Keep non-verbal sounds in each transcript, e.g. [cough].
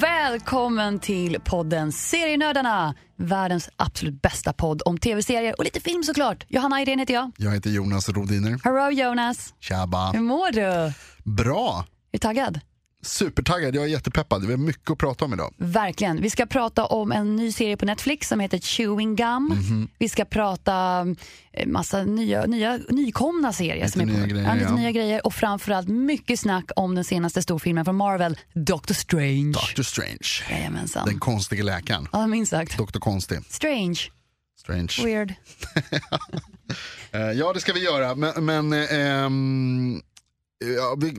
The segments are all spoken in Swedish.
Välkommen till podden Serienördarna. Världens absolut bästa podd om tv-serier och lite film såklart. Johanna Irene heter jag. Jag heter Jonas Rodiner. Hello Jonas. Tjaba. Hur mår du? Är Bra. du taggad? Supertaggad, jag är jättepeppad. Vi har mycket att prata om idag. Verkligen. Vi ska prata om en ny serie på Netflix som heter Chewing Gum. Mhm. Vi ska prata eh, massa nya, nya, nykomna serier. Lite som är nya grejer, ja, lite ja. nya grejer och framförallt mycket snack om den senaste storfilmen från Marvel, Doctor Strange. Doctor Strange. Jajamensan. Den konstiga läkaren. Ja, minst sagt. Doktor Konstig. Strange. Strange. Weird. [laughs] Eh, ja, det ska vi göra. Men, men ehm, ja, vi,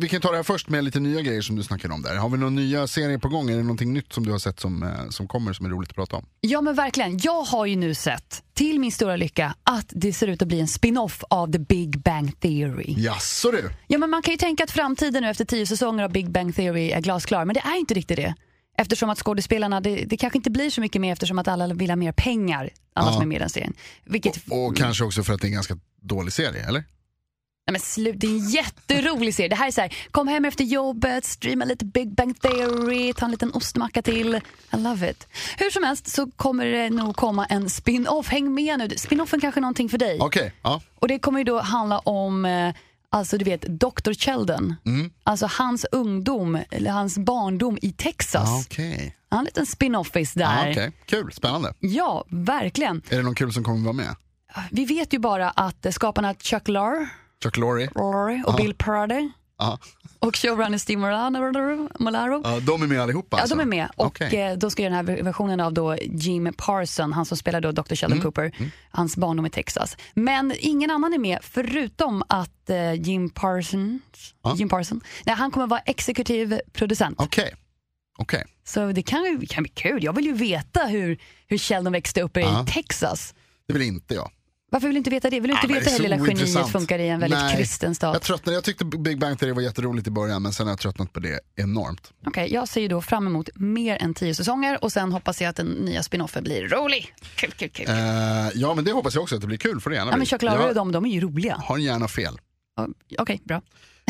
vi- kan ta det här först med lite nya grejer som du snackade om där. Har vi några nya serier på gång? Är det någonting nytt som du har sett som, eh, som kommer som är roligt att prata om? Ja men verkligen. Jag har ju nu sett, till min stora lycka, att det ser ut att bli en spin-off av The Big Bang Theory. Jaså du? Ja men man kan ju tänka att framtiden nu efter tio säsonger av Big Bang Theory är glasklar, men det är inte riktigt det. Eftersom att skådespelarna, det, det kanske inte blir så mycket mer eftersom att alla vill ha mer pengar, alla Ja. som är med i den serien. Vilket, Och kanske också för att det är en ganska dålig serie, eller? Nej men slut, det är en jätterolig serie. Det här är så här, kom hem efter jobbet, streama lite Big Bang Theory, ta en liten ostmacka till. I love it. Hur som helst så kommer det nog komma en spin-off. Häng med nu, spin-offen kanske är någonting för dig. Okej, ja. Och det kommer ju då handla om, eh, alltså du vet, Dr. Sheldon. Mm. Alltså hans ungdom, eller hans barndom i Texas. Okej. Han har en liten spin-offis Ja, där. okej. Kul, spännande. Ja, verkligen. Är det någon kul som kommer vara med? Vi vet ju bara att skaparna Chuck Lorre Chuck Lorre? Lorre och Bill Purdy Ja. och showrunner Steve Molaro, Molaro Ja, de är med allihopa Ja, alltså? de är med. Och Okej. eh, då ska den här versionen av då Jim Parson, han som spelar då Dr. Sheldon Mm. Cooper, hans barndom i Texas. Men ingen annan är med förutom att eh, Jim Parsons, Ja. Jim Parson, nej, han kommer vara exekutiv producent. Okej. Okej. Så det kan, kan bli kul. Jag vill ju veta hur, hur Sheldon växte upp i Ja. Texas. Det vill inte jag. Varför vill du inte veta det? Vill du inte Ja, veta hur lilla geniet funkar i en väldigt Nej. kristen stat? Jag, tröttnade, jag tyckte Big Bang Theory var jätteroligt i början men sen har jag tröttnat på det enormt. Okej, jag ser ju då fram emot mer än tio säsonger och sen hoppas jag att den nya spinoffen blir rolig. Kul, kul, kul. Eh, ja men det hoppas jag också att det blir kul för det gärna ja, men Lorre och Jag de, de är ju roliga. har gärna fel. Ja, Okej, bra.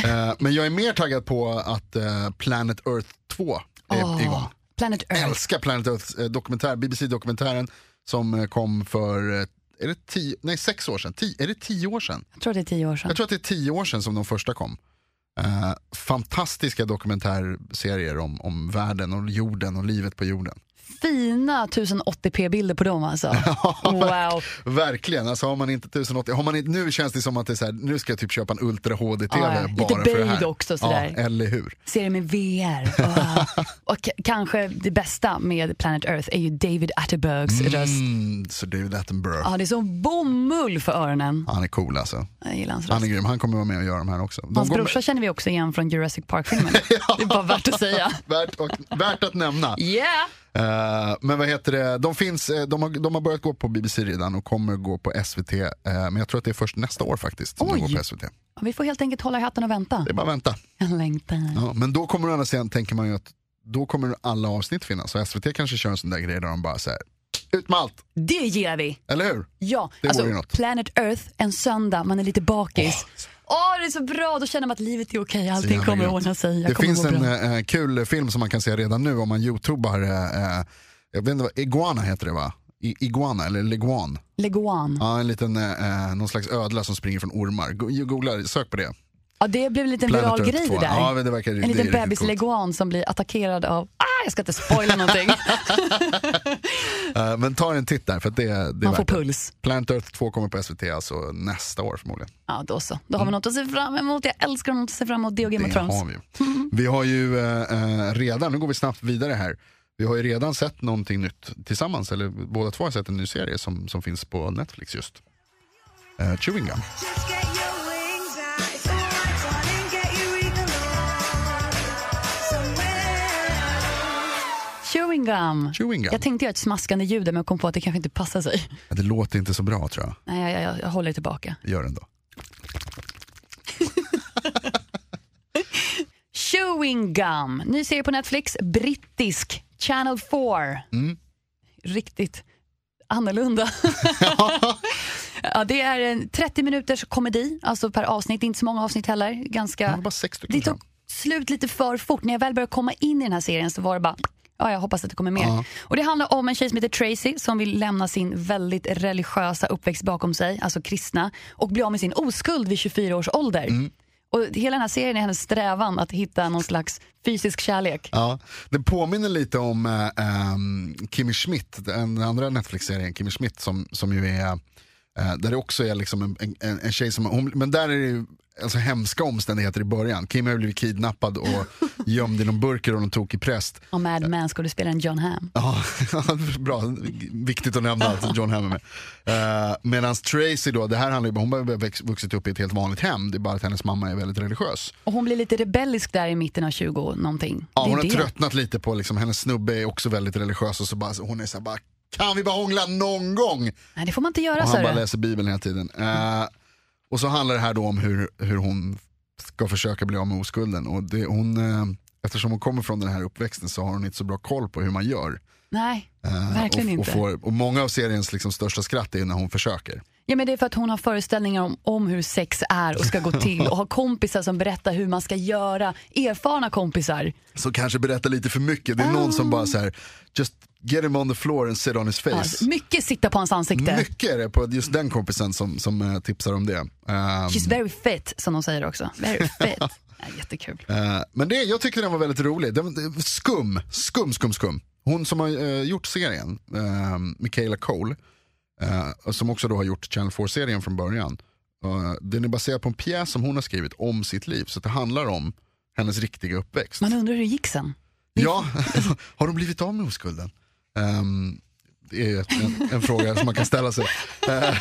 Eh, men jag är mer taggad på att eh, Planet Earth 2 är Åh, igång. Planet Earth. Älskar Planet Earth dokumentär, BBC-dokumentären som kom för, är det tio, nej sex år sedan, tio, är det tio år sedan? Jag tror det är tio år sedan. Jag tror att det är tio år sedan som de första kom. Eh, fantastiska dokumentärserier om, om världen och jorden och livet på jorden. Fina 1080p-bilder på dem alltså. [laughs] wow. Verkligen, alltså har man inte 1080, har man inte, nu känns det som att det är så här, nu ska jag typ köpa en Ultra HD-TV Ja, ja. Lite bara för det här. också, sådär. Ja, eller hur. Serier med VR. Wow. [laughs] Och kanske det bästa med Planet Earth är ju David Attenboroughs röst. Mm, så David Attenborough, Ja, det är som bomull för öronen. han är cool alltså. Jag gillar hans Han röst. är grym, han kommer vara med och göra de här också. De Hans går med- brorsa känner vi också igen från Jurassic Park-filmen. [laughs] Det är bara värt att säga. värt, och, värt att nämna. Yeah! Eh, men vad heter det, de, finns, eh, de, har, de har börjat gå på BBC redan och kommer gå på SVT. eh, men jag tror att det är först nästa år faktiskt som de Oj. går på SVT. Vi får helt enkelt hålla i hatten och vänta. Det är bara att vänta. Jag längtar. Ja, men då kommer å andra sidan, tänker man ju att då kommer alla avsnitt finnas. Så SVT kanske kör en sån där grej där de bara säger ut med allt, Det gillar vi. eller hur? Ja, Det alltså. Planet Earth en söndag, man är lite bakis. Åh, det är så bra, då känner man att livet är okej, allting kommer grymt. ordna sig. Jag Det finns en eh, kul film som man kan se redan nu om man youtubar, eh, jag vet inte vad, Iguana heter det va? I, iguana eller Leguan. Leguan. Ja. Ja, en liten, eh, någon slags ödla som springer från ormar. Go- Googla, sök på det. det blev en liten Planet viral grej 2. det där. Ja, det verkar, en liten bebis leguan som blir attackerad av, ah, jag ska inte spoila någonting. [laughs] Eh, men ta en titt där för att det, det är Man får värt det. puls. Planet Earth 2 kommer på SVT alltså nästa år förmodligen. Ja, då så. Då har vi något att se fram emot. Jag älskar något att se fram emot, det och Game of Mm. Thrones. har vi. Vi har ju eh, eh, redan, nu går vi snabbt vidare här. Vi har ju redan sett någonting nytt tillsammans, eller båda två har sett en ny serie som, som finns på Netflix just. Eh, Chewing Gum. Chewing gum. Chewing Gum. Jag tänkte göra ett smaskande ljud men jag kom på att det kanske inte passar sig. Ja, Det låter inte så bra tror jag. Nej, jag, jag, jag håller tillbaka. Gör det ändå. [laughs] Chewing Gum, ny serie på Netflix, brittisk, Channel 4. Mm. Riktigt annorlunda. [laughs] [laughs] ja, det är en 30 minuters komedi, alltså per avsnitt, inte så många avsnitt heller. Ganska... Det bara sex Lite, tror slut lite för fort. När jag väl började komma in i den här serien så var det bara Ja, jag hoppas att det kommer mer. Ja. Och Det handlar om en tjej som heter Tracy som vill lämna sin väldigt religiösa uppväxt bakom sig, alltså kristna, och bli av med sin oskuld vid 24 års ålder. Mm. Och Hela den här serien är hennes strävan att hitta någon slags fysisk kärlek. Ja, det påminner lite om äh, ähm, Kimmy Schmidt, den andra Netflix-serien Kimmy Schmidt som, som ju är, där det också är liksom en, en, en tjej som, hon, men där är det ju alltså hemska omständigheter i början. Kim har blivit kidnappad och [laughs] gömd i någon burker och någon tokig präst. Och Mad Men skådespelaren John Hamm. Ja, [laughs] bra. Viktigt att nämna att John Hamm är med. Uh, Medan Tracy då, det här handlar ju om, hon har vuxit upp i ett helt vanligt hem. Det är bara att hennes mamma är väldigt religiös. Och hon blir lite rebellisk där i mitten av 20 någonting. Ja, hon har det. tröttnat lite på, liksom, hennes snubbe är också väldigt religiös och så bara, hon är så här, bara, kan vi bara hångla någon gång? Nej, det får man inte göra, Och han bara läser bibeln hela tiden. Eh, och så handlar det här då om hur, hur hon ska försöka bli av med oskulden. Och det, hon, eh, eftersom hon kommer från den här uppväxten så har hon inte så bra koll på hur man gör. Nej, Eh, verkligen och, inte. Och, får, och många av seriens liksom största skratt är när hon försöker. Ja, men det är för att hon har föreställningar om, om hur sex är och ska gå till och har [laughs] kompisar som berättar hur man ska göra. Erfarna kompisar. Så kanske berätta lite för mycket. Det är någon som bara så här, just get him on the floor and sit on his face. mycket sitta på hans ansikte. Mycket är det på just den kompisen som, som eh, tipsar om det. Ehm, She's very fit, som de säger också. Very [laughs] fit. Ja, jättekul. Eh, men det, jag tyckte den var väldigt rolig. Den, skum, skum, skum, skum. Hon som har eh, gjort serien, uh, Michaela Cole, och som också då har gjort Channel 4-serien från början. Uh, den är baserad på en pjäs som hon har skrivit om sitt liv. Så det handlar om hennes riktiga uppväxt. Man undrar hur det gick sen. Ja, [laughs] har de blivit av med oskulden? Ehm, det är en, en fråga som man kan ställa sig. Eh,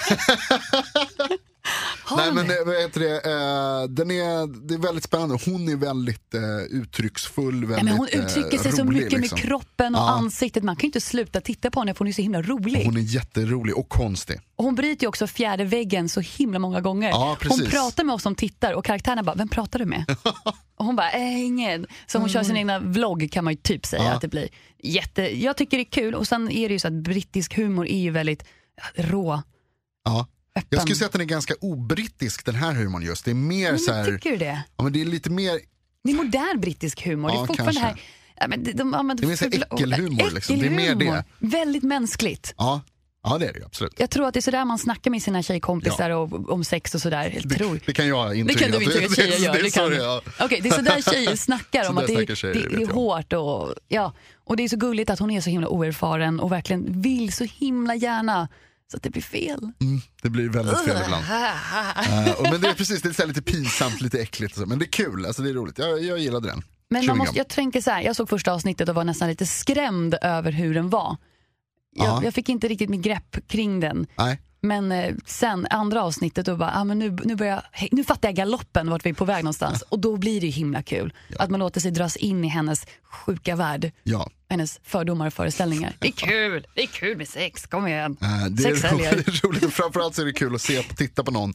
[laughs] Nej men vad heter det, eh, den är, det är väldigt spännande. Hon är väldigt uh, uttrycksfull, väldigt Ja, men hon eh, uttrycker sig så rolig, mycket liksom. med kroppen och Ja. ansiktet. Man kan ju inte sluta titta på henne för hon är så himla rolig. Hon är jätterolig och konstig. Och hon bryter ju också fjärde väggen så himla många gånger. Ja, hon pratar med oss som tittar och karaktärerna bara, vem pratar du med? [laughs] och hon bara, äh, ingen. Så hon kör sin egna vlogg kan man ju typ säga Ja. att det blir. Jätte, jag tycker det är kul och sen är det ju så att brittisk humor är ju väldigt rå, Ja. öppen. Jag skulle säga att den är ganska obrittisk den här humorn just. Det är mer så men här, tycker du det? ja, men det är lite mer, Det är modern brittisk humor. det Ja, är fortfarande kanske. här Ja, men de, de använder Det är mer så äckelhumor, liksom. Det är mer Äckelhumor. det. Väldigt mänskligt. ja, ja det är det absolut. Jag tror att det är sådär man snackar med sina tjejkompisar och, om sex och sådär. Jag tror. Det, det kan jag Det intyga. kan du intyga att tjejer gör. Det, Det det, kan ja. Okej, det är sådär tjejer [laughs] snackar om Så att där det, är- tjejer, det, det det är hårt och, ja, och det är så gulligt att hon är så himla oerfaren och verkligen vill så himla gärna så att det blir fel. Mm, det blir väldigt fel ibland. [laughs] Och men det är precis, det är lite pinsamt, lite äckligt. Och så. Men det är kul, alltså det är roligt. Jag, jag gillade den. Men man måste, jag tänker så här, jag såg första avsnittet och var nästan lite skrämd över hur den var. Jag, Ja. jag fick inte riktigt med grepp kring den. Nej. Men eh, sen andra avsnittet då bara, ah, men nu, nu, börjar, jag- nu fattar jag galoppen vart vi är på väg någonstans. Och då blir det ju himla kul. Att man låter sig dras in i hennes sjuka värld. Ja. Hennes fördomar och föreställningar. [laughs] Det är kul, det är kul med sex, kom igen. Eh, det, sex är roligt, [laughs] det är roligt och framförallt så är det kul att se, titta på någon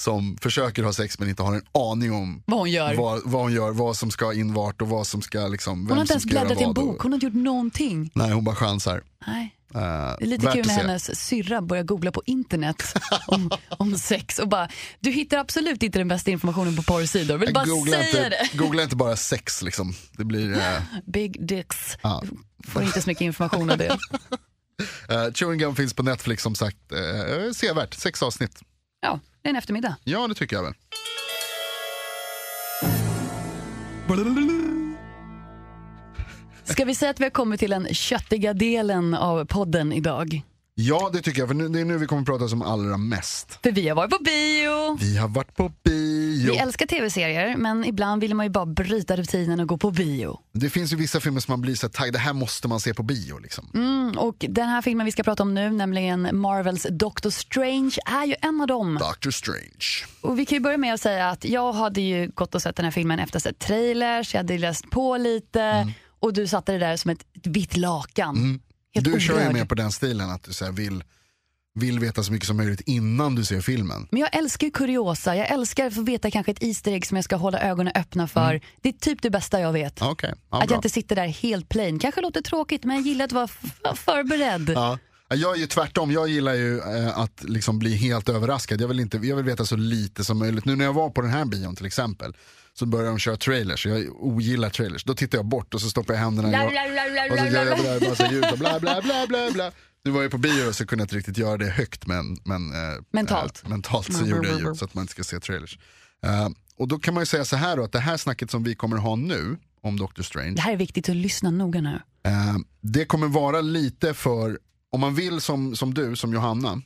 som försöker ha sex men inte har en aning om Vad hon gör. vad, vad hon gör, vad som ska in vart och vad som ska liksom, Hon har inte ens bläddrat i en bok, hon har inte gjort någonting. Nej, hon bara chansar. Nej. Eh, Det är lite kul när hennes syrra börjar googla på internet [laughs] om, om sex och bara, du hittar absolut inte den bästa informationen på porrsidor. Vill bara googla, säga inte, det. googla inte bara sex liksom. Det blir uh, [laughs] Big dicks. Ja. Får inte så mycket information av det. uh, [laughs] Chewing Gum finns på Netflix som sagt. Uh, sevärt, sex avsnitt. Ja, det är en eftermiddag. Ja, det tycker jag väl. Ska vi säga att vi har kommit till den köttiga delen av podden idag? Ja, det tycker jag. För nu, det är nu vi kommer prata som allra mest. För vi har varit på bio. Vi har varit på bio. Vi älskar tv-serier, men ibland vill man ju bara bryta rutinen och gå på bio. Det finns ju vissa filmer som man blir så taggad, det här måste man se på bio. Liksom. Mm, och den här filmen vi ska prata om nu, nämligen Marvels Doctor Strange, är ju en av dem. Doctor Strange. Och vi kan ju börja med att säga att jag hade ju gått och sett den här filmen efter att ha sett trailers, jag hade läst på lite och du satte det där som ett, vitt lakan. Helt Du kör ju med på den stilen att du så vill, vill veta så mycket som möjligt innan du ser filmen. Men jag älskar ju kuriosa, jag älskar att få veta kanske ett Easter egg som jag ska hålla ögonen öppna för. Det är typ det bästa jag vet. Okej, ja, att bra. jag inte sitter där helt plain. Kanske låter tråkigt men jag gillar att vara förberedd. Ja, Jag är ju tvärtom, jag gillar ju eh, att liksom bli helt överraskad. Jag vill, inte, jag vill veta så lite som möjligt. Nu när jag var på den här bion till exempel så började de köra trailers, jag ogillar trailers. Då tittar jag bort och så stoppar jag händerna i och så gör jag ljud och bla bla bla [laughs] bla bla. Nu var jag på bio så kunde jag inte riktigt göra det högt men, men eh, Mentalt. Eh, mentalt så gjorde jag ljud så att man inte ska se trailers. Eh, och då kan man ju säga så här då att det här snacket som vi kommer ha nu om Doctor Strange Det här är viktigt att lyssna noga nu. Eh, det kommer vara lite för, om man vill som, som du, som Johanna,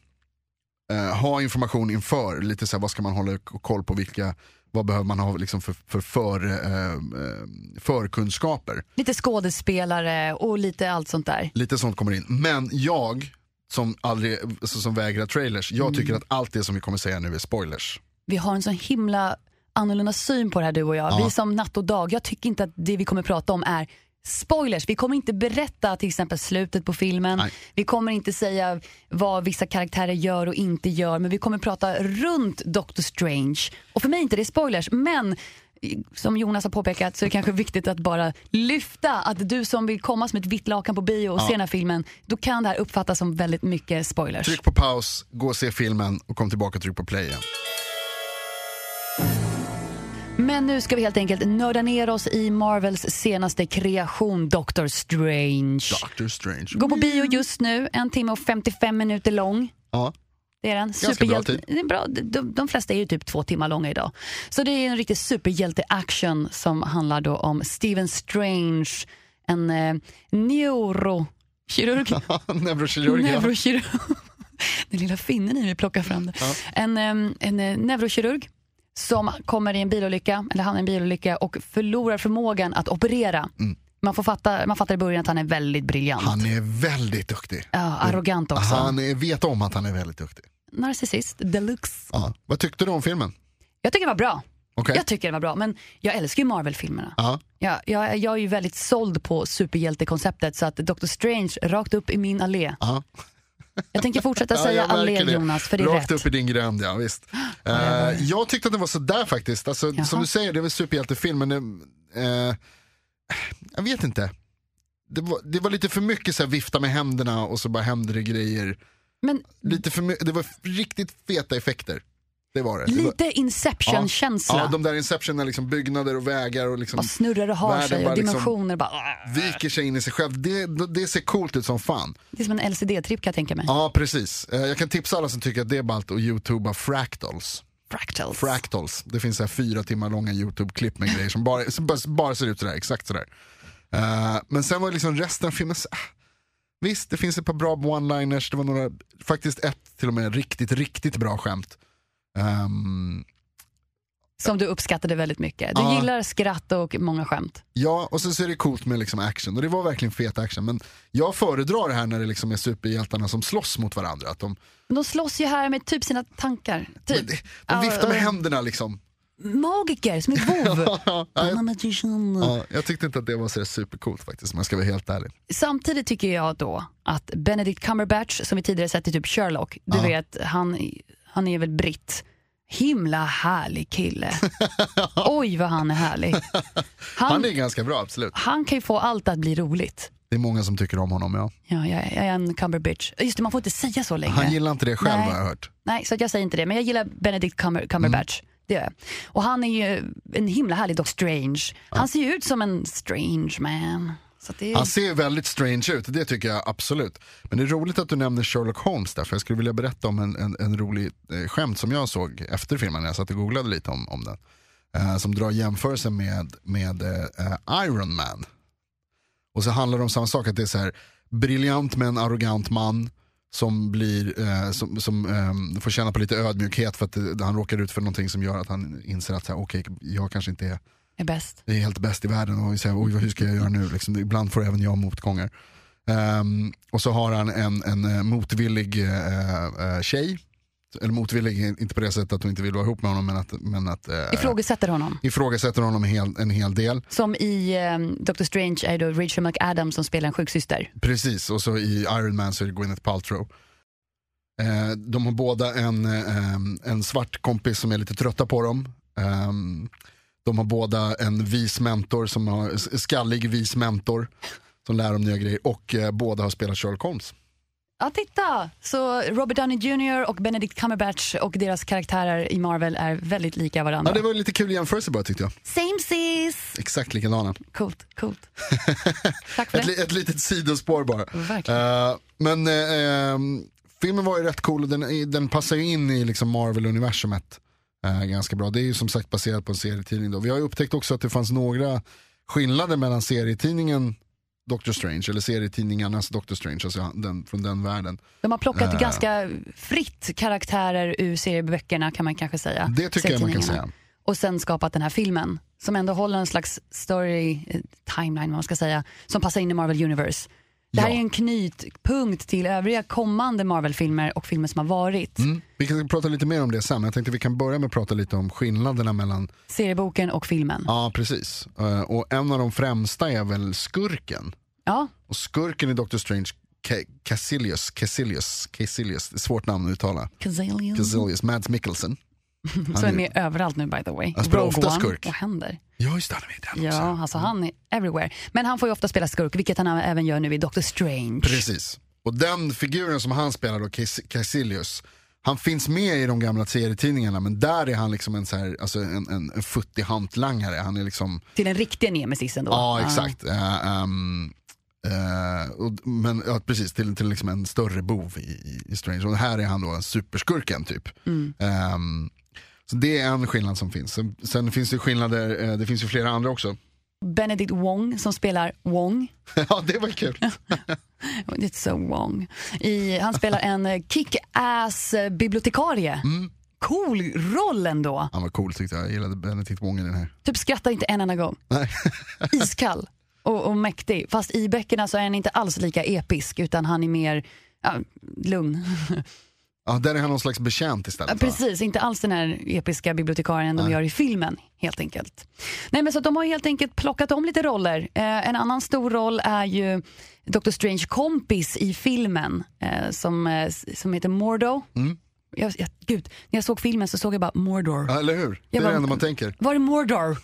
eh, ha information inför, lite så här, vad ska man hålla koll på, vilka, vad behöver man ha liksom för, för, för eh, eh, förkunskaper. Lite skådespelare och lite allt sånt där. Lite sånt kommer in. Men jag, som, aldrig, alltså, som vägrar trailers, jag Mm. tycker att allt det som vi kommer säga nu är spoilers. Vi har en så himla annorlunda syn på det här du och jag. Ja. Vi som natt och dag. Jag tycker inte att det vi kommer prata om är spoilers. Vi kommer inte berätta till exempel slutet på filmen. Nej. Vi kommer inte säga vad vissa karaktärer gör och inte gör. Men vi kommer prata runt Doctor Strange. Och för mig är inte det spoilers. Men som Jonas har påpekat så är det kanske viktigt att bara lyfta att du som vill komma som ett vitt lakan på bio och se den här filmen, då kan det här uppfattas som väldigt mycket spoilers. Tryck på paus, gå och se filmen och kom tillbaka och tryck på play igen. Men nu ska vi helt enkelt nörda ner oss i Marvels senaste kreation Doctor Strange. Doctor Strange. Går på bio just nu, en timme och 55 minuter lång. Ja. Det är den. Ganska bra tid. Det är bra. De, de flesta är ju typ två timmar långa idag. Så det är en riktig superhjälte-action som handlar då om Stephen Strange, en eh, neurokirurg. [laughs] Neurokirurg. ja. [laughs] Den lilla finnen i mig plockar fram det. En, em, en eh, neurokirurg som kommer i en bilolycka, eller han är i en bilolycka och förlorar förmågan att operera. Man, får fatta, man fattar i början att han är väldigt briljant. Mm. Han är väldigt duktig. Ja, arrogant också. Han är, vet om att han är väldigt duktig. Narcissist deluxe. Ja. Vad tyckte du om filmen? Jag tycker det var bra. Okej. Jag tycker det var bra, men jag älskar ju Marvel-filmerna. Ja. Jag, jag, är ju väldigt såld på superhjältekonceptet så att Doctor Strange rakt upp i min allé. Ja. Jag tänker fortsätta Ja, säga märker allé det. Jonas, för det är Rakt rätt. upp i din gränd, ja visst. Eh, jag tyckte att den var sådär faktiskt. Alltså, Jaha. som du säger, det är väl superhjältefilm, men det, eh, jag vet inte. Det var, det var lite för mycket så här, vifta med händerna och så bara händer det grejer. Men Lite för det var riktigt feta effekter. Det var det. det lite Inception-känsla. ja, de där Inception är liksom byggnader och vägar och liksom snurrar och har sig och liksom dimensioner bara... viker sig in i sig själv. Det, det ser coolt ut som fan. Det är som en LCD-tripp kan jag tänka mig. Ja precis. Eh, Jag kan tipsa alla som tycker att det är ballt att youtuba fractals. Fractals. Fractals. Det finns så här fyra timmar långa YouTube-klipp med grejer som bara, som bara, ser ut sådär, exakt sådär. Eh, men sen var liksom resten av filmen, så, ah, visst det finns ett par bra one-liners, det var några, faktiskt ett till och med riktigt, riktigt bra skämt. Ehm, Som du uppskattade väldigt mycket. Du Ja. gillar skratt och många skämt. ja, och sen så är det coolt med liksom action, och det var verkligen fet action. Men jag föredrar det här när det liksom är superhjältarna som slåss mot varandra. Att de, de slåss ju här med typ sina tankar. Typ. de, de viftar med Ja, händerna liksom. Magiker, som ett vov. [laughs] Ja, jag, tyckte inte att det var så supercoolt faktiskt, om jag ska vara helt ärlig. Samtidigt tycker jag då att Benedict Cumberbatch, som vi tidigare sett i typ Sherlock, du Ja. vet, han, han är väl britt. Himla härlig kille. [laughs] Oj vad han är härlig. Han, Han är ganska bra, absolut. han kan ju få allt att bli roligt. Det är många som tycker om honom, ja. Ja, jag, jag är en Cumberbitch. Just det, man får inte säga så längre. Han gillar inte det själv Nej. har jag hört. Nej, så jag säger inte det. Men jag gillar Benedict Cumber, Cumberbatch. Det gör jag. Och han är ju en himla härlig Doc Strange. Han ser ju ut som en strange man. Så det är... Han ser väldigt strange ut, det tycker jag absolut. Men det är roligt att du nämner Sherlock Holmes där, för jag skulle vilja berätta om en, en, en rolig eh, skämt som jag såg efter filmen när jag satt och googlade lite om, om den. Eh, som drar jämförelsen med, med eh, eh, Iron Man. Och så handlar det om samma sak, att det är så här briljant men arrogant man som, blir, eh, som, som eh, får känna på lite ödmjukhet för att eh, han råkar ut för någonting som gör att han inser att så här, okej, jag kanske inte är är bäst. det är helt bäst i världen och säger oj hur ska jag göra nu? Liksom, ibland får även jag motgångar. Ehm, och så har han en, en eh, motvillig eh, eh, tjej, eller motvillig inte på det sättet att hon inte vill vara ihop med honom men att, men att eh, Ifrågasätter honom. ifrågasätter honom en hel, en hel del. Som i um, Doctor Strange är då Rachel McAdams som spelar en sjuksyster. Precis, och så i Iron Man så är det Gwyneth Paltrow. De har båda en, en svart kompis som är lite trötta på dem. Ehm, de har båda en vis mentor, som har, skallig vis mentor som lär dem nya grejer och eh, båda har spelat Sherlock Holmes. Ja, titta! Så Robert Downey Jr och Benedict Cumberbatch och deras karaktärer i Marvel är väldigt lika varandra. Ja, det var lite kul jämförelse bara tyckte jag. Same sis! Exakt likadana. Coolt, coolt. [laughs] Tack för Ett, det. ett litet sidospår bara. Eh, men ehm, filmen var ju rätt cool och den, den passar ju in i liksom Marvel-universumet eh, ganska bra. Det är ju som sagt baserat på en serietidning. Då. Vi har ju upptäckt också att det fanns några skillnader mellan serietidningen Doctor Strange, eller serietidningarnas Doctor Strange, alltså den, från den världen. De har plockat Eh. ganska fritt karaktärer ur serieböckerna kan man kanske säga. Det tycker jag man kan säga. Och sen skapat den här filmen som ändå håller en slags story, eh, timeline vad man ska säga, som passar in i Marvel Universe. Det här Ja. är en knytpunkt till övriga kommande Marvel-filmer och filmer som har varit. Mm. Vi kan prata lite mer om det sen, jag tänkte vi kan börja med att prata lite om skillnaderna mellan, Serieboken och filmen. ja precis. Eh, och en av de främsta är väl skurken. Ja, Och skurken i Doctor Strange, Ca- Cassilius, Cassilius, Cassilius, det är ett svårt namn att uttala. Cassilius, Mads Mikkelsen. Han Som är med överallt nu by the way. Han spelar Rogue ofta skurk. Vad händer? Ja just det, han är med i den också. Ja, alltså han är everywhere. Men han får ju ofta spela skurk, vilket han även gör nu i Doctor Strange. Precis. Och den figuren som han spelar då, Cassilius, han finns med i de gamla serietidningarna men där är han liksom en, så här, alltså en, en, en futtig hantlangare. Han är liksom, Till den riktiga nemesisen då. ja exakt. Eh, ehm, eh, och, men ja, precis, till, till liksom en större bov i, i, Strange. Och här är han då en superskurken typ. Ehm, så det är en skillnad som finns. Sen, sen finns det skillnader, eh, det finns ju flera andra också. Benedict Wong som spelar Wong. [laughs] ja det var kul. [laughs] It's so Wong. I, han spelar en kick-ass bibliotekarie. Mm. Cool roll ändå. Han var cool tyckte jag, jag gillade Benedict Wong i den här. Typ skrattar inte en enda gång. Nej. [laughs] Iskall och, och mäktig. Fast i böckerna så är han inte alls lika episk utan han är mer ja, lugn. Ja, där är han någon slags betjänt istället. Ja? Precis, inte alls den här episka bibliotekarien de Nej. gör i filmen helt enkelt. Nej men så de har helt enkelt plockat om lite roller. Eh, en annan stor roll är ju Dr. Strange kompis i filmen eh, som, eh, som heter Mordo. Mm. Jag, jag, gud, när jag såg filmen så såg jag bara Mordor. Ja, eller hur? Det är bara- det enda man tänker. Var är Mordor?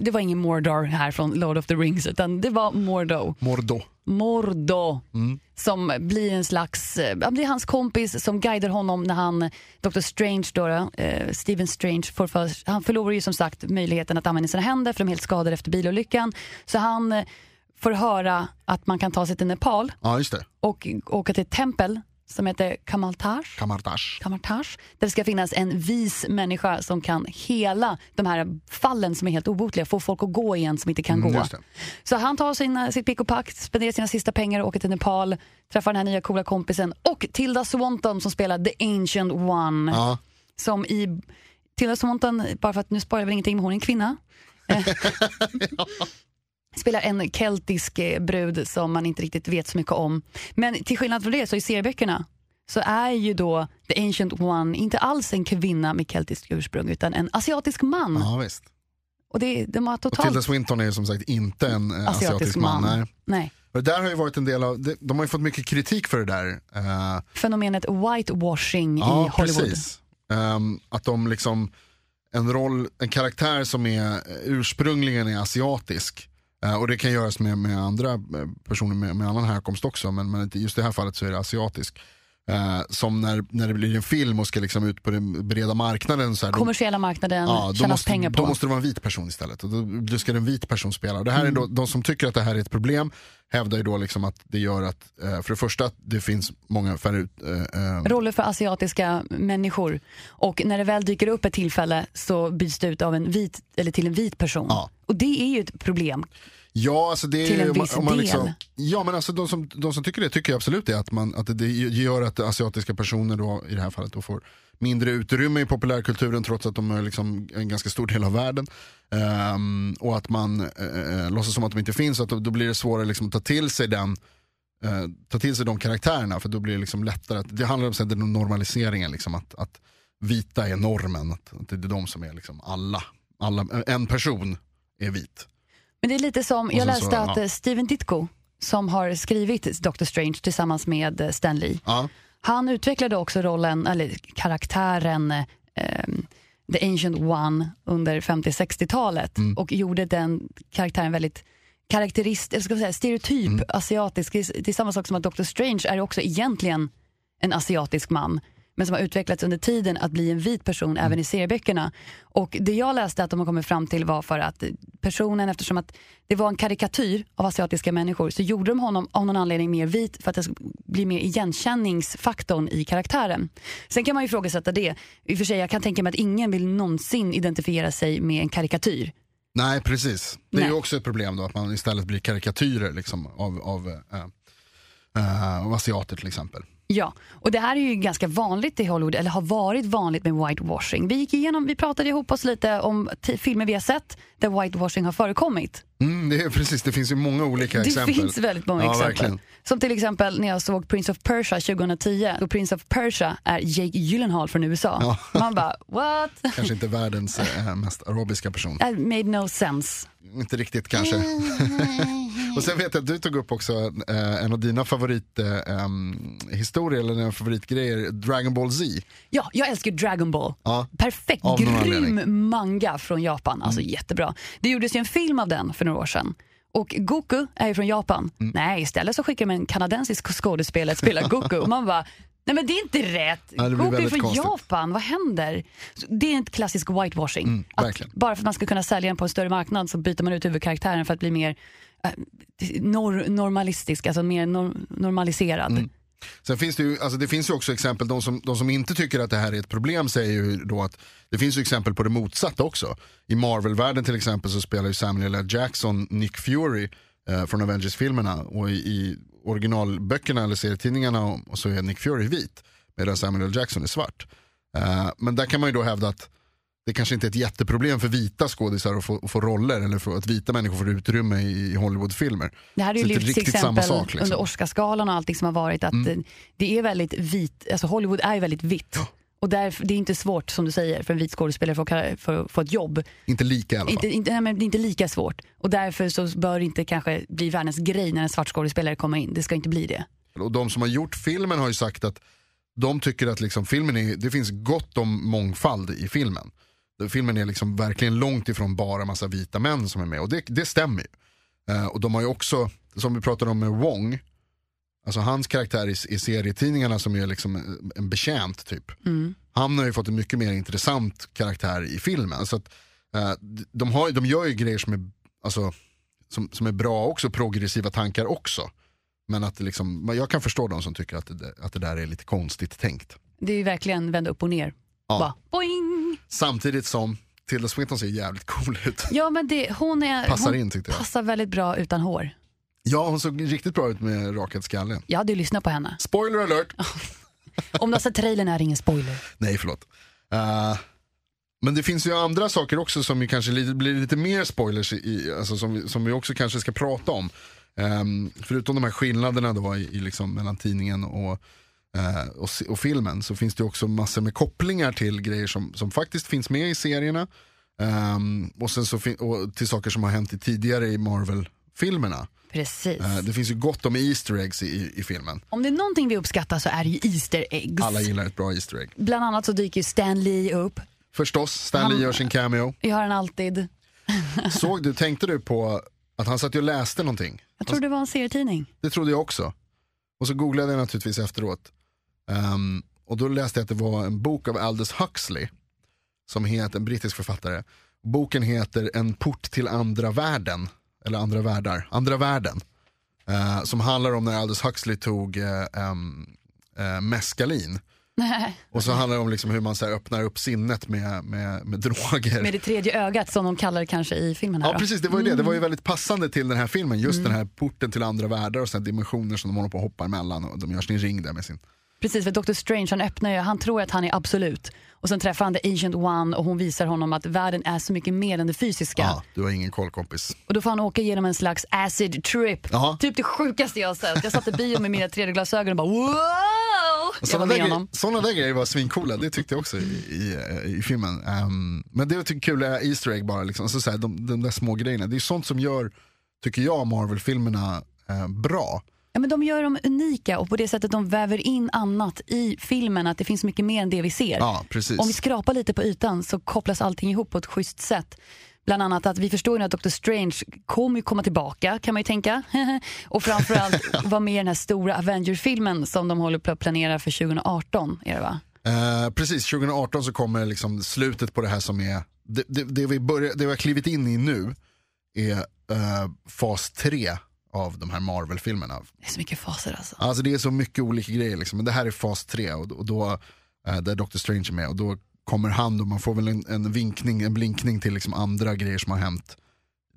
[laughs] det var ingen Mordor här från Lord of the Rings utan det var Mordo. Mordo. Mordo. Mm. Som blir en slags, eh, ja, blir hans kompis som guidar honom när han, Dr. Strange då, eh, Stephen Strange, får för, han förlorar ju som sagt möjligheten att använda sina händer för de är helt skadade efter bilolyckan. Så han eh, får höra att man kan ta sig till Nepal Ja, det. och åka till ett tempel som heter Kamaltaj. Kamartash. Kamartaj, där det ska finnas en vis människa som kan hela de här fallen som är helt obotliga, få folk att gå igen som inte kan Mm, gå. Så han tar sina, sitt pick och pack, spenderar sina sista pengar och åker till Nepal, träffar den här nya coola kompisen och Tilda Swanton som spelar The Ancient One. Ja. Som i Tilda Swanton, bara för att nu sparar jag väl ingenting, men hon är en kvinna. [laughs] [laughs] Spelar en keltisk eh, brud som man inte riktigt vet så mycket om. Men till skillnad från det så i serieböckerna så är ju då The Ancient One inte alls en kvinna med keltiskt ursprung utan en asiatisk man. ja, visst. Och det, de har Och totalt Tilda Swinton är ju som sagt inte en eh, asiatisk, asiatisk man. man. Nej. Nej. Och det där har ju varit en del av, de har ju fått mycket kritik för det där. Eh, Fenomenet whitewashing ja, i Hollywood. precis. Ehm, att de liksom, en roll, en karaktär som är ursprungligen är asiatisk. Eh, och det kan göras med, med andra eh, personer med, med annan härkomst också, men, men just i det här fallet så är det asiatisk. Eh, som när, när det blir en film och ska liksom ut på den breda marknaden. Så här, Kommersiella marknaden Ja, tjänas måste, pengar på. då måste det vara en vit person istället. Och då, då ska en vit person spela. Och det här Mm. är då, de som tycker att det här är ett problem hävdar ju då liksom att det gör att, eh, för det första att det finns många färre eh, Roller för asiatiska människor. Och när det väl dyker upp ett tillfälle så byts det ut av en vit, eller till en vit person. Ja. Och det är ju ett problem. Ja, alltså det är, Till en om man- om man liksom, del. Ja, men alltså de som, de som tycker det tycker jag absolut det. Att, man, att det gör att asiatiska personer då, i det här fallet då får mindre utrymme i populärkulturen trots att de är liksom en ganska stor del av världen. Ehm, och att man uh, låtsas som att de inte finns, att då, då blir det svårare liksom att ta till sig den eh, ta till sig de karaktärerna för då blir det liksom lättare. Att, det handlar om den normaliseringen, liksom, att, att vita är normen. Att, att det är de som är liksom alla. alla. En person är vit. Men det är lite som, jag läste så, att ja. eh, Steven Ditko som har skrivit Doctor Strange tillsammans med eh, Stan Lee. Ja. Han utvecklade också rollen, eller karaktären ehm, The Ancient One under 50-60-talet Mm. och gjorde den karaktären väldigt karaktäristisk, eller ska jag säga, stereotyp Mm. asiatisk. Det är samma sak som att Doctor Strange är också egentligen en asiatisk man men som har utvecklats under tiden att bli en vit person Mm. även i serieböckerna. Och det jag läste att de har kommit fram till var för att personen, eftersom att det var en karikatyr av asiatiska människor, så gjorde de honom av någon anledning mer vit för att det skulle bli mer igenkänningsfaktorn i karaktären. Sen kan man ju ifrågasätta det. I och för sig, jag kan tänka mig att ingen vill någonsin identifiera sig med en karikatyr. Nej, precis. Det är Nej. ju också ett problem då att man istället blir karikatyrer liksom, av, av, eh, eh, av asiater till exempel. Ja, och det här är ju ganska vanligt i Hollywood, eller har varit vanligt med whitewashing. Vi gick igenom, vi pratade ihop oss lite om filmer vi har sett där whitewashing har förekommit. Mm, det är precis, det finns ju många olika Det exempel. finns väldigt många ja, exempel. Verkligen. Som till exempel när jag såg Prince of Persia 2010. Och Prince of Persia är Jake Gyllenhaal från USA. Ja. [laughs] Man bara, what? Kanske inte världens eh, mest arabiska person. That made no sense. Inte riktigt kanske. [laughs] och sen vet jag att du tog upp också eh, en av dina favorithistorier, eller dina favoritgrejer, Dragon Ball Z. Ja, jag älskar Dragon Ball. Ja. Perfekt, grym anledning. Mm. manga från Japan. Alltså jättebra. Det gjordes ju en film av den för några år sedan. Och Goku är ju från Japan. Mm. Nej, istället så skickar de en kanadensisk skådespelare att spela Goku. Och man bara, nej men det är inte rätt. Blir Goku är från konstigt. Japan, vad händer? Så det är en klassisk whitewashing. att Mm, verkligen. bara för att man ska kunna sälja den på en större marknad så byter man ut huvudkaraktären för att bli mer eh, nor- normalistisk, alltså mer nor- normaliserad. Mm. Sen finns det ju, alltså det finns ju också exempel, de som, de som inte tycker att det här är ett problem säger ju då att det finns ju exempel på det motsatta också. I Marvel-världen till exempel så spelar ju Samuel L. Jackson Nick Fury eh, från Avengers-filmerna och i, i originalböckerna eller serietidningarna och så är Nick Fury vit medan Samuel L. Jackson är svart. Eh, men där kan man ju då hävda att det kanske inte är ett jätteproblem för vita skådisar att få, att få roller eller för att vita människor får utrymme i, Hollywoodfilmer. Det här är ju lyfts till riktigt samma exempel sak, liksom. under Oscarsgalan och allting som har varit att eh, det är väldigt vit, alltså Hollywood är ju väldigt vitt. Och därför, det är inte svårt som du säger för en vit skådespelare för att få ett jobb. Inte lika i alla fall. Inte, inte, nej, men det är inte lika svårt. Och därför så bör det inte kanske bli världens grej när en svart skådespelare kommer in. Det ska inte bli det. Och de som har gjort filmen har ju sagt att de tycker att liksom filmen är, det finns gott om mångfald i filmen. Filmen är liksom verkligen långt ifrån bara massa vita män som är med och det, det stämmer ju. Eh, och de har ju också, som vi pratade om med Wong, alltså hans karaktär i, i serietidningarna som är liksom en- en betjänt typ. Han har ju fått en mycket mer intressant karaktär i filmen. Så att, eh, de, har, de gör ju grejer som är, alltså, som, som är bra också, progressiva tankar också. Men att liksom, jag kan förstå de som tycker att det, att det där är lite konstigt tänkt. Det är ju verkligen vända upp och ner. Ja. Bara, boing! Samtidigt som Tilda Swinton ser jävligt cool ut. Ja men det, hon, är, Passar hon in, tyckte jag. passar väldigt bra utan hår. Ja, hon såg riktigt bra ut med rakad skalle. Jag hade ju lyssnat på henne. Spoiler alert! [laughs] Om du har sett trailern är det ingen spoiler. Nej, förlåt. Eh, men det finns ju andra saker också som ju kanske lite, blir lite mer spoilers, i, alltså som, vi, som vi också kanske ska prata om. Ehm, förutom de här skillnaderna då i, i liksom mellan tidningen och, eh, och, och filmen så finns det också massor med kopplingar till grejer som, som faktiskt finns med i serierna. Ehm, och sen så och till saker som har hänt i tidigare i Marvel-filmerna. Precis. Eh, det finns ju gott om Easter eggs i, i, filmen. Om det är någonting vi uppskattar så är det ju Easter eggs. Alla gillar ett bra Easter egg. Bland annat så dyker ju Stan Lee upp. Förstås, Stan Lee Han- gör sin cameo. Vi har den alltid. [laughs] Såg du, tänkte du på att han satt och läste någonting? Jag tror det var en serietidning. Det trodde jag också. Och så googlade jag naturligtvis efteråt. Ehm, och då läste jag att det var en bok av Aldous Huxley. Som heter, en brittisk författare. Boken heter En port till andra världen. Eller andra världar, andra världen. Eh, som handlar om när Aldous Huxley tog uh, um, meskalin. [laughs] Och så handlar det om liksom hur man så öppnar upp sinnet med, med, med droger. Med det tredje ögat som de kallar det kanske i filmen här Ja då. precis, det var ju det. Det Mm. var ju väldigt passande till den här filmen. Just den här porten till andra världar och sen dimensioner som de håller på att hoppa emellan. Och de gör sin ring där med sin... Precis, för Dr. Strange han öppnar ju, han tror att han är absolut. Och sen träffar han The Agent One och hon visar honom att världen är så mycket mer än det fysiska. Ja, du har ingen koll kompis. Och då får han åka genom en slags acid trip. Jaha. Typ det sjukaste jag har sett. Jag satt i bio med mina 3D-glasögon och bara wow! Jag Sådana där, grej, grejer var svincoola, det tyckte jag också i, i, i filmen. Ehm, men det var kul, är Easter egg bara, liksom. alltså, så här, de, de där små grejerna. Det är sånt som gör, tycker jag, Marvel-filmerna eh, bra. Ja, men de gör dem unika och på det sättet de väver in annat i filmen, att det finns mycket mer än det vi ser. Ja. Om vi skrapar lite på ytan så kopplas allting ihop på ett schysst sätt. Bland annat att vi förstår ju att Doctor Strange kommer komma tillbaka kan man ju tänka. [laughs] och framförallt [laughs] vara med i den här stora Avengers-filmen som de håller på att planera för 2018. Är det va? Eh, precis, 2018 så kommer liksom slutet på det här som är, det, det, det, vi, börjar, det vi har klivit in i nu är eh, fas 3 av de här Marvel-filmerna. Det är så mycket faser alltså. Alltså det är så mycket olika grejer liksom. men det här är fas 3 och, och då, eh, där Doctor Strange är med och då kommer han och man får väl en, en vinkning, en blinkning till liksom andra grejer som har hänt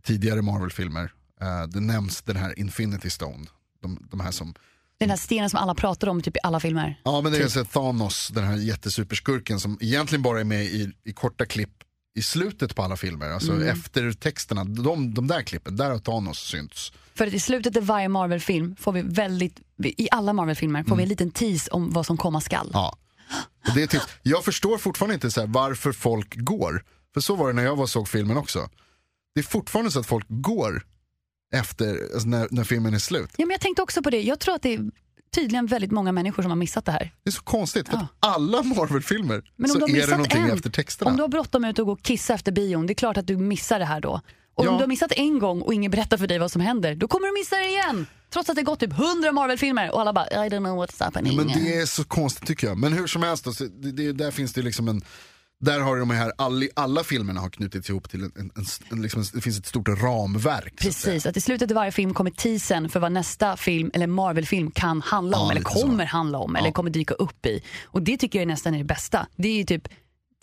tidigare Marvel-filmer. Eh, det nämns den här Infinity Stone, de, de här som Den här stenen som alla pratar om typ i alla filmer. Ja men det är Typ. så att Thanos, den här jättesuperskurken som egentligen bara är med i, i korta klipp i slutet på alla filmer. Alltså Mm. efter texterna, de, de där klippen, där har Thanos synts. För att i slutet av varje Marvel-film får vi väldigt, i alla Marvel-filmer får vi en liten tease om vad som komma skall. Mm. Ja. Och det är typ, jag förstår fortfarande inte så här, varför folk går. För så var det när jag var såg filmen också. Det är fortfarande så att folk går efter, alltså när, när filmen är slut. Ja, men jag tänkte också på det. Jag tror att det är tydligen väldigt många människor som har missat det här. Det är så konstigt, för Ja. att alla Marvel-filmer så är det någonting en, efter texterna. om du har bråttom ut och gå och kissa efter bion, det är klart att du missar det här då. Och Ja. om du har missat en gång och ingen berättar för dig vad som händer, då kommer du missa det igen. Trots att det gått typ 100 Marvel-filmer och alla bara I don't know what's happening. Men det är så konstigt tycker jag. Men hur som helst, då, det, det, där finns det liksom en där har de här, alla, alla filmerna har knutits ihop till en, en, en, liksom, det finns ett stort ramverk. så att. Precis, att i slutet av varje film kommer teasern för vad nästa film eller Marvel-film kan handla Ja, om eller lite så. kommer handla om eller Ja. kommer dyka upp i. Och det tycker jag nästan är det bästa. Det är ju typ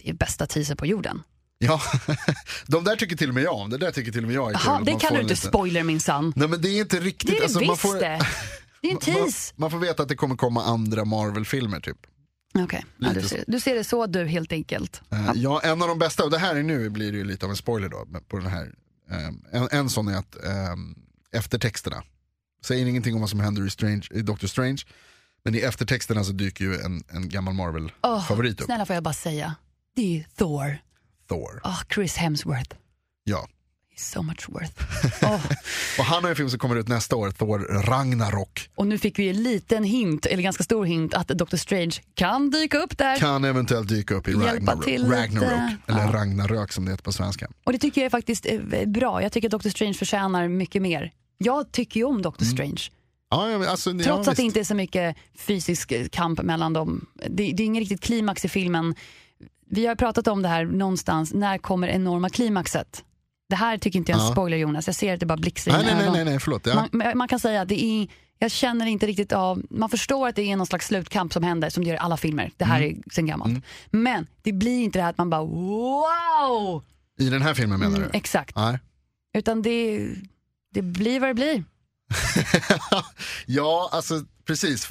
det är bästa teaser på jorden. Ja, [laughs] de där tycker till och med jag om. Det där tycker till och med jag är kul. Att det man kallar får du inte liten- spoiler minsann. Nej men det är inte riktigt. Det är det alltså, man, visst får, det. [laughs] Det är en man, tease. man får veta att det kommer komma andra Marvel-filmer typ. Okej, ja, lite du, ser, du ser det så du helt enkelt. Eh, Ja, en av de bästa, och det här är nu blir det ju lite av en spoiler då, på den här. Eh, en, en sån är att eh, eftertexterna, säger ingenting om vad som händer i, Strange, i Doctor Strange, men i eftertexterna så dyker ju en, en gammal Marvel-favorit upp, snälla får jag bara säga. Det är Thor. Thor. Åh, Chris Hemsworth. Ja. He's so much worth. Åh, [laughs] Och han har en film som kommer ut nästa år, Thor Ragnarok. Och nu fick vi en liten hint, eller ganska stor hint, att Doctor Strange kan dyka upp där. Kan eventuellt dyka upp i Ragnarok. Ragnarok eller Ja. Ragnarök som det heter på svenska. Och det tycker jag är faktiskt är bra. Jag tycker att Doctor Strange förtjänar mycket mer. Jag tycker ju om Doctor Strange. Ja, ja, alltså, ja, Trots att visst. det inte är så mycket fysisk eh, kamp mellan dem. Det, det är ingen riktigt klimax i filmen. Vi har pratat om det här någonstans. När kommer enorma klimaxet? Det här tycker inte jag är en Ja. spoiler Jonas. Jag ser att det bara blixtrar i Nej, nej, nej, nej, nej, förlåt. Ja. Man, man kan säga att det är, jag känner inte riktigt av, man förstår att det är någon slags slutkamp som händer som det gör i alla filmer. Det här Mm. är sen gammalt. Men det blir inte det här att man bara wow! I den här filmen menar Mm, du? exakt. Nej. Utan det, det blir vad det blir. [laughs] ja, alltså precis.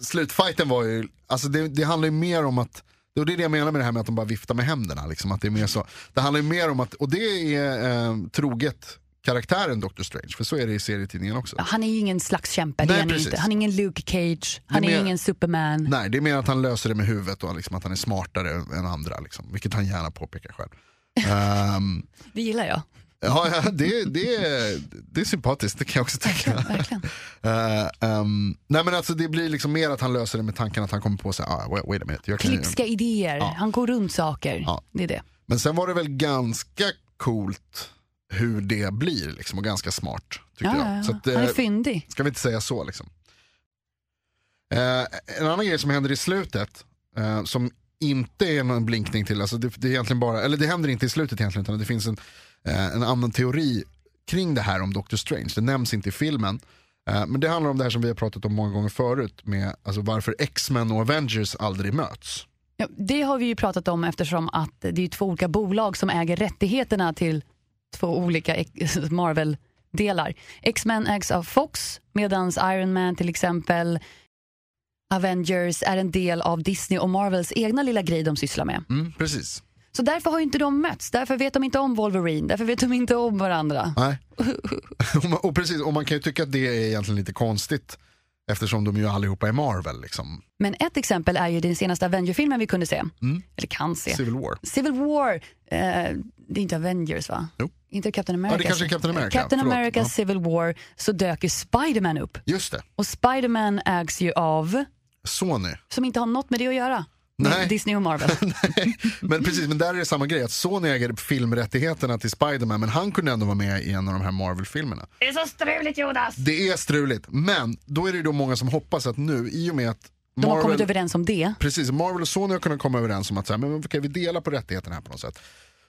Slutfighten var ju, alltså det, det handlar ju mer om att, och det är det jag menar med det här med att de bara viftar med händerna. Liksom, att det, är mer så, det handlar mer om att, och det är eh, troget karaktären Doctor Strange, för så är det i serietidningen också. Han är ju ingen slags kämpe, Nej, är han precis. inte. Han är ingen Luke Cage, han är är, mer- ingen Superman. Nej, det är mer att han löser det med huvudet och liksom att han är smartare än andra, liksom, vilket han gärna påpekar själv. [laughs] Ehm, Det gillar jag. Ja, ja, det, det, är, det är sympatiskt, det kan jag också tycka. Verkligen. verkligen. [laughs] Eh, ehm, nej men alltså det blir liksom mer att han löser det med tanken att han kommer på sig, ah, wait, wait a minute. Jag kan, Klipska idéer, Ja. han går runt saker. Ja. Det är det. Men sen var det väl ganska coolt hur det blir liksom, och ganska smart. Tyckte Ja, jag. ja, ja. Så att, han är eh, fyndig. ska vi inte säga så liksom. Eh, en annan grej som händer i slutet, som inte är någon blinkning till, alltså det, det är egentligen bara, eller det händer inte i slutet egentligen, utan det finns en, en annan teori kring det här om Doctor Strange. Det nämns inte i filmen. Eh, men det handlar om det här som vi har pratat om många gånger förut, med alltså varför X-Men och Avengers aldrig möts. Ja, det har vi ju pratat om eftersom att det är två olika bolag som äger rättigheterna till två olika [laughs] Marvel-delar. X-Men ägs av Fox medan Iron Man till exempel Avengers är en del av Disney och Marvels egna lilla grej de sysslar med. Mm, precis. Så därför har ju inte de mötts, därför vet de inte om Wolverine, därför vet de inte om varandra. Nej. [laughs] och, precis, och man kan ju tycka att det är egentligen lite konstigt eftersom de ju allihopa är Marvel. Liksom. Men ett exempel är ju den senaste Avenger-filmen vi kunde se, eller kan se. Civil War. Civil War, eh, det är inte Avengers va? Jo. Inte Captain America. det kanske är Captain America, Captain förlåt. America Ja. Civil War så dök ju Spiderman upp. Just det, Och Spiderman ägs ju av, Sony. som inte har något med det att göra. Nej. Disney och Marvel. [laughs] Men precis, men där är det samma grej. Att Sony äger filmrättigheterna till Spiderman men han kunde ändå vara med i en av de här Marvel-filmerna. det är så struligt Jonas! Det är struligt, men då är det ju då många som hoppas att nu, i och med att De har kommit Marvel, överens om det. precis, Marvel och Sony har kunnat komma överens om att så här, men okej, vi delar på rättigheterna här på något sätt.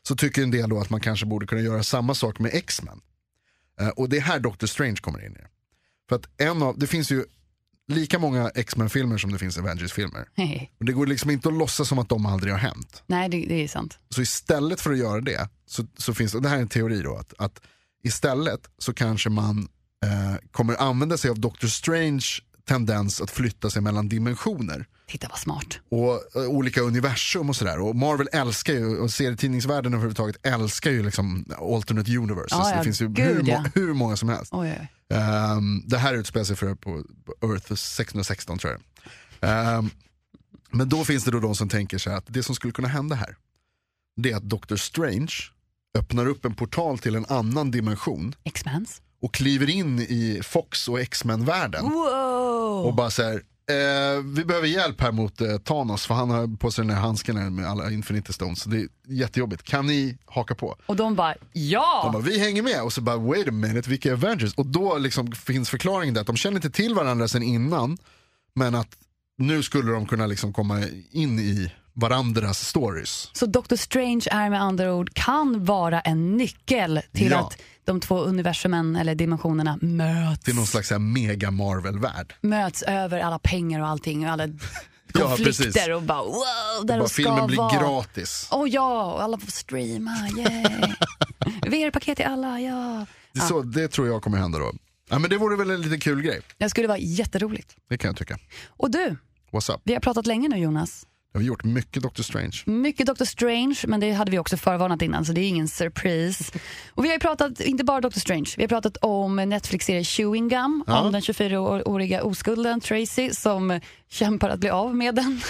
Så tycker en del då att man kanske borde kunna göra samma sak med X-Men. Eh, och det är här Doctor Strange kommer in i det. För att en av, det finns ju lika många X-Men-filmer som det finns Avengers-filmer. Och det går liksom inte att låtsas som att de aldrig har hänt. Nej, det, det är sant. Så istället för att göra det, så, så finns det, och det här är en teori då, att, att istället så kanske man eh, kommer använda sig av Doctor Strange tendens att flytta sig mellan dimensioner Titta vad smart. och eh, olika universum och sådär. Och Marvel älskar ju, och serietidningsvärlden överhuvudtaget älskar ju liksom alternate universes. Ja, ja, det finns ju gud, hur, ja. hur många som helst. Oj, oj. Ehm, det här utspelar sig för på, Earth 616 tror jag. Ehm, men då finns det då de som tänker sig att det som skulle kunna hända här, det är att Doctor Strange öppnar upp en portal till en annan dimension X-Mens. och kliver in i Fox och X-Men-världen. Wow! Och bara säger eh, vi behöver hjälp här mot eh, Thanos för han har på sig den här handsken här med alla Infinity Stones. Så det är jättejobbigt. Kan ni haka på? Och de bara, ja! De bara, vi hänger med och så bara wait a minute, vilka är Avengers? Och då liksom finns förklaringen där att de känner inte till varandra sen innan men att nu skulle de kunna liksom komma in i varandras stories. Så Doctor Strange är med andra ord kan vara en nyckel till Ja. att de två universumen eller dimensionerna möts. Till någon slags här mega Marvel-värld. Möts över alla pengar och allting och alla [laughs] Ja, konflikter precis. och bara wow, där Bara de ska filmen blir vara. gratis. Åh ja, och alla får streama, yay. [laughs] VR-paket till alla, ja. Det, är så, det tror jag kommer hända då. Ja, men det vore väl en lite kul grej. Det skulle vara jätteroligt. Det kan jag tycka. Och du, What's up? vi har pratat länge nu Jonas. Jag har gjort mycket Doctor Strange. Mycket Doctor Strange, men det hade vi också förvarnat innan så det är ingen surprise. [laughs] Och vi har ju pratat, inte bara Doctor Strange, vi har pratat om Netflix-serie Chewing Gum, Ja. om den 24-åriga oskulden Tracy som kämpar att bli av med den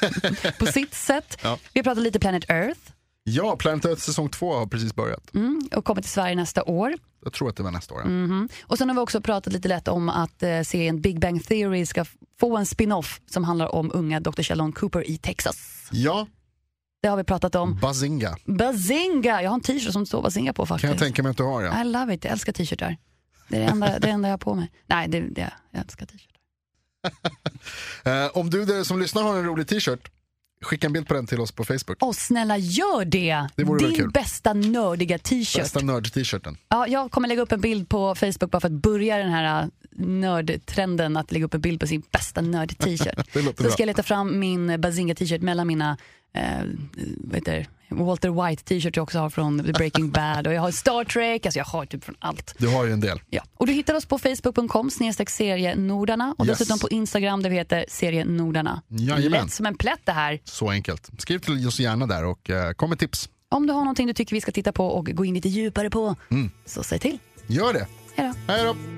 [laughs] på sitt sätt. Ja. Vi har pratat lite Planet Earth Ja, Planet Earth säsong två har precis börjat. mm, och kommer till Sverige nästa år. Jag tror att det var nästa år. Mhm. Och sen har vi också pratat lite lätt om att eh, serien Big Bang Theory ska få en spin-off som handlar om unga Dr. Sheldon Cooper i Texas. Ja, Det har vi pratat om. Bazinga. Bazinga! Jag har en t-shirt som står Bazinga på faktiskt. Kan jag tänka mig att du har ja. I love it, jag älskar t-shirtar. Det är det enda, det enda jag har på mig. Nej, det, det, jag älskar t-shirtar. [laughs] Eh, om du där som lyssnar har en rolig t-shirt, skicka en bild på den till oss på Facebook. Åh snälla gör det! Det vore Din kul. bästa nördiga t-shirt. Bästa nörd-t-shirten. Ja, jag kommer lägga upp en bild på Facebook bara för att börja den här äh, nördtrenden att lägga upp en bild på sin bästa nörd-t-shirt. [laughs] Så bra. ska jag leta fram min Bazinga t-shirt mellan mina eh, vad heter det? Walter White t-shirt jag också har från The Breaking [laughs] Bad och jag har Star Trek, alltså jag har typ från allt. Du har ju en del. Ja. Och du hittar oss på facebook.com snedstreck serienordarna och Yes. dessutom på Instagram där vi heter serienordarna. Jajamän. Lätt som en plätt det här. Så enkelt. Skriv till oss gärna där och eh, kom med tips. Om du har någonting du tycker vi ska titta på och gå in lite djupare på, Mm. så säg till. Gör det. Hej då. Hej då.